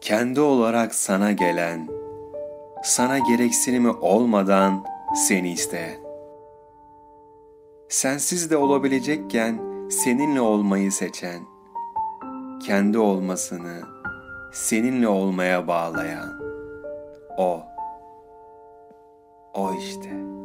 kendi olarak sana gelen, sana gereksinimi olmadan seni isteyen. Sensiz de olabilecekken seninle olmayı seçen, kendi olmasını seninle olmaya bağlayan o. O işte.